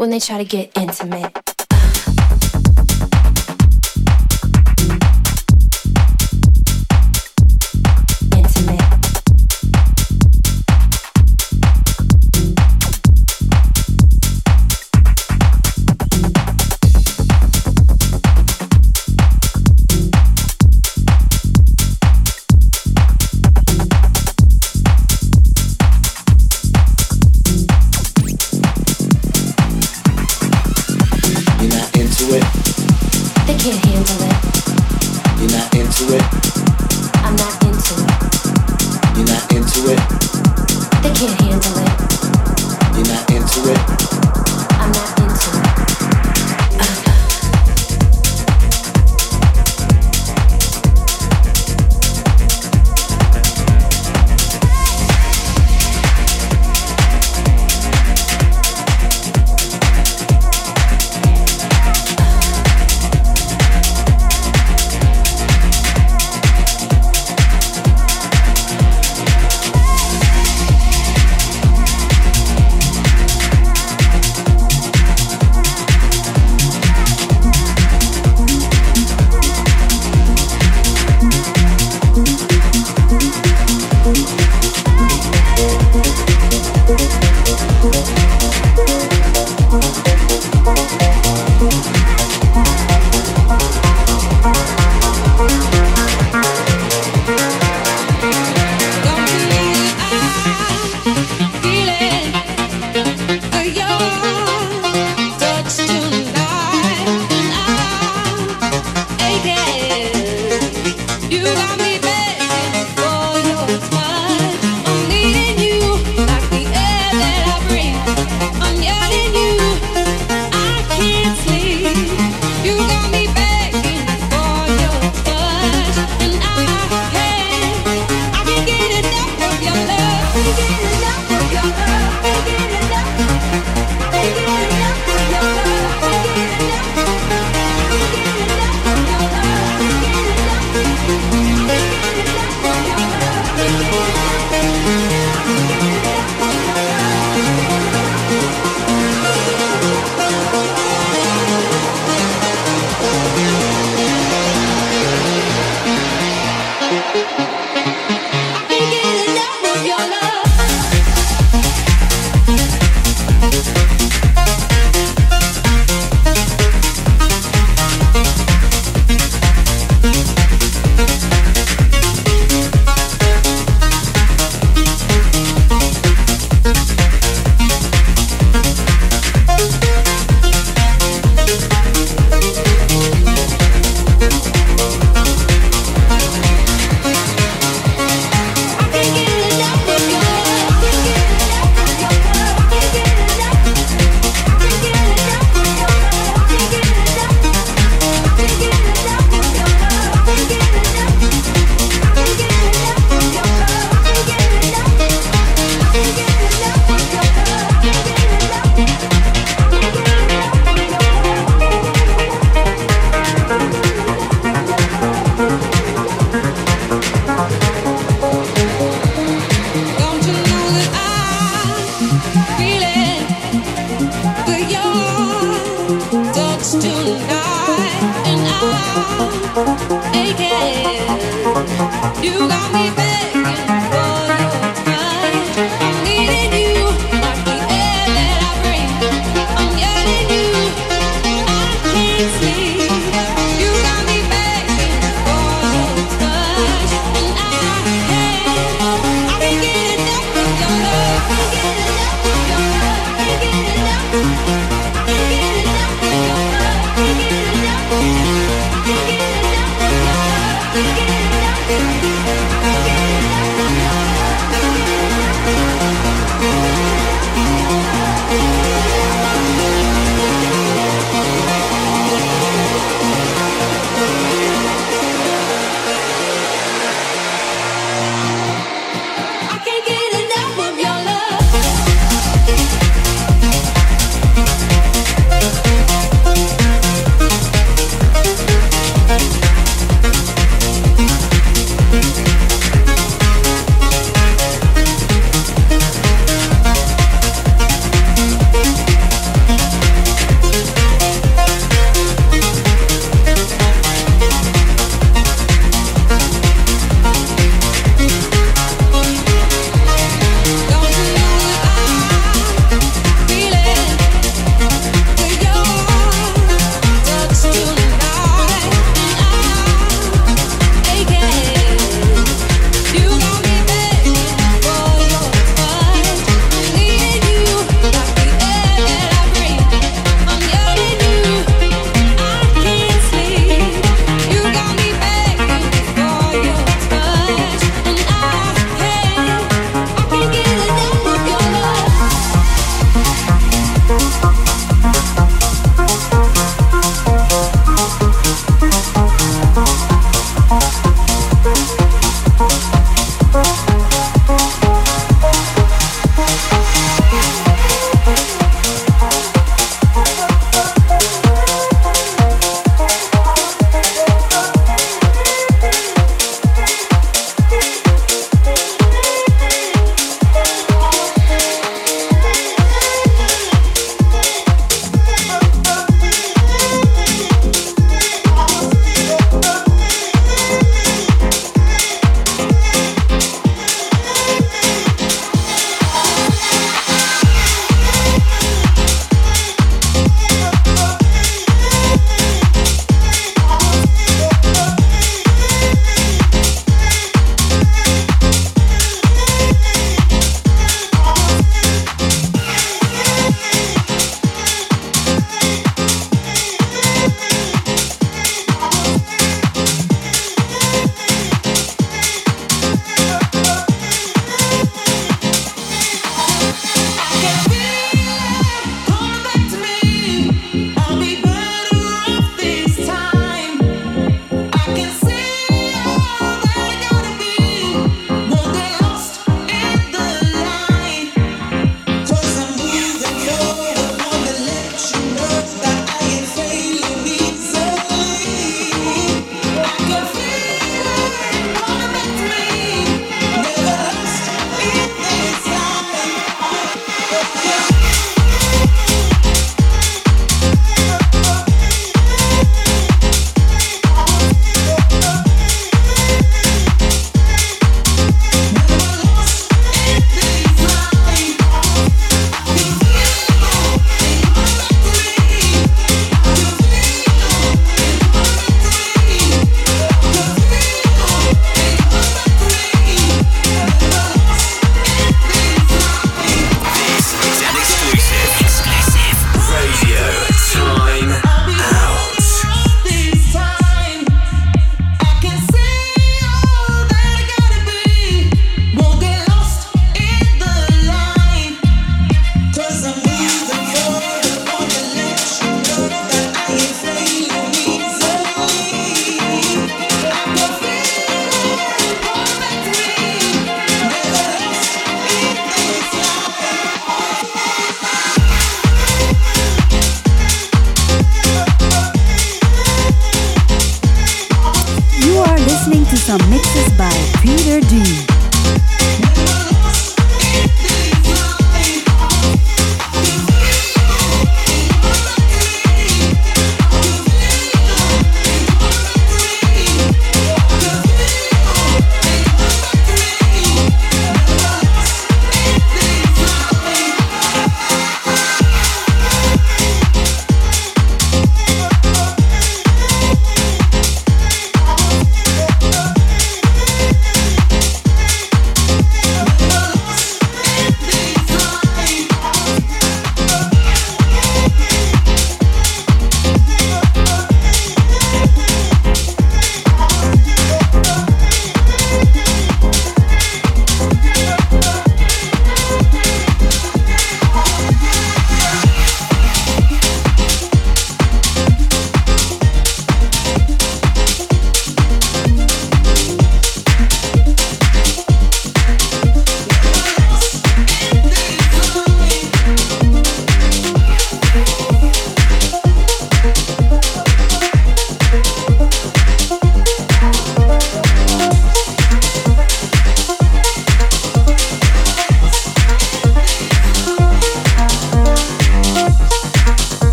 when they try to get intimate. Thank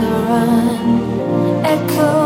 the run. Echo,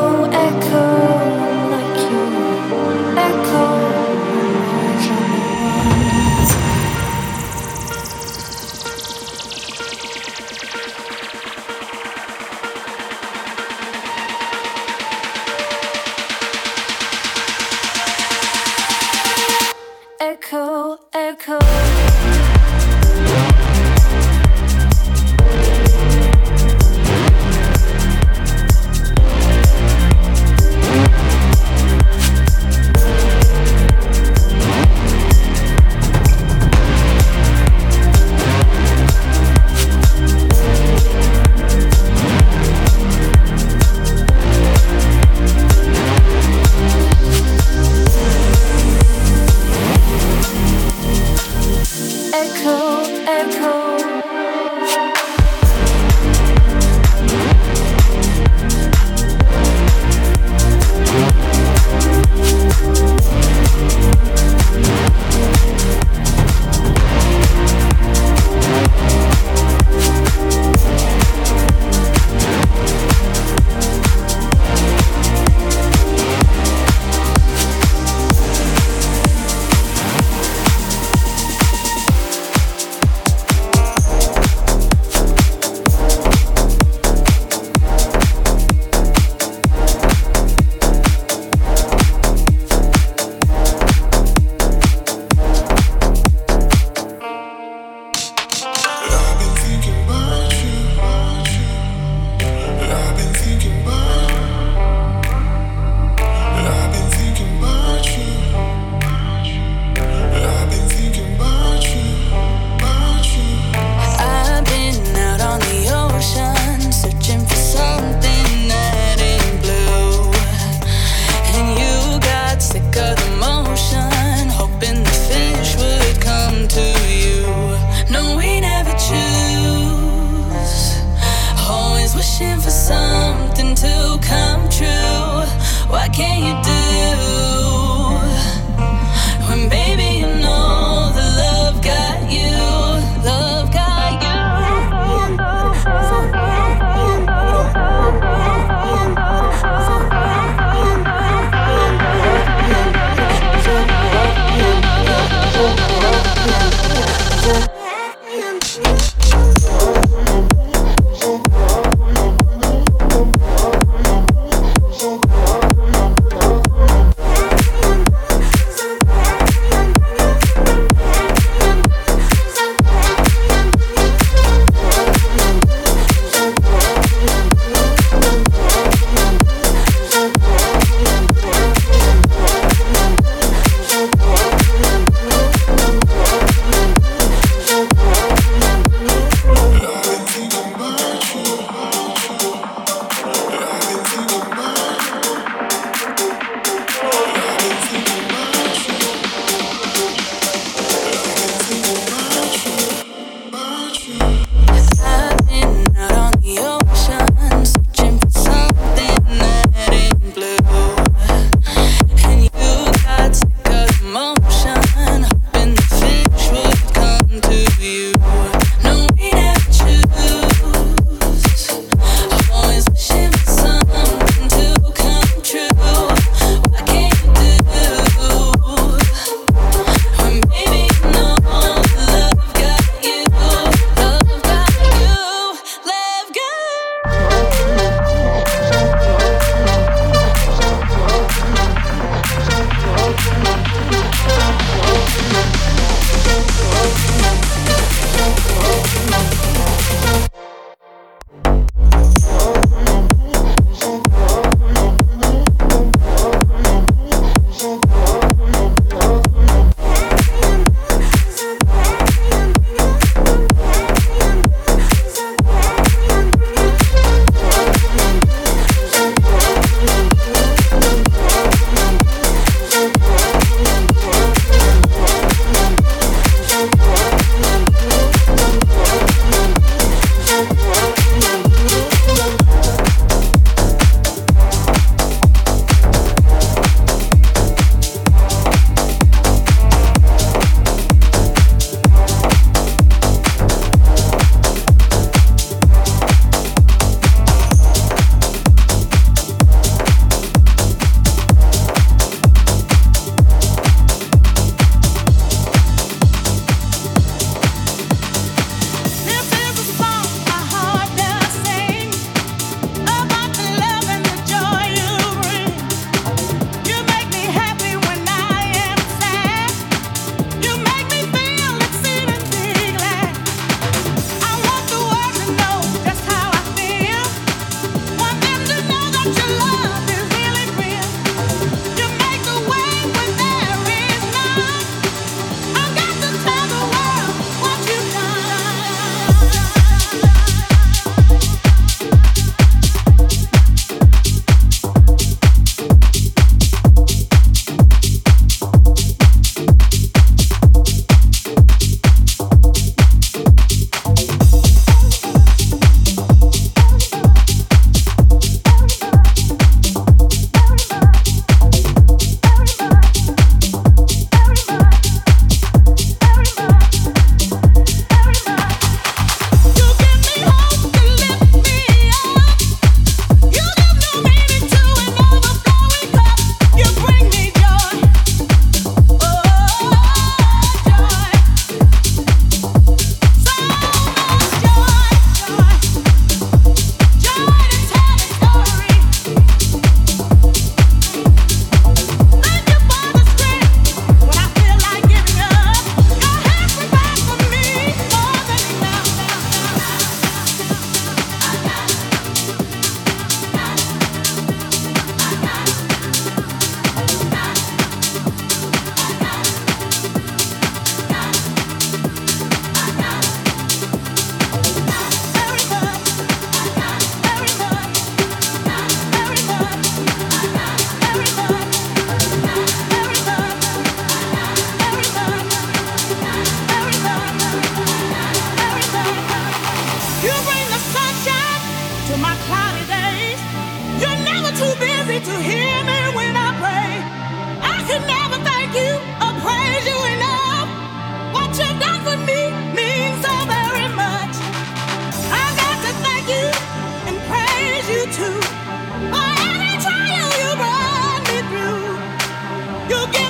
You get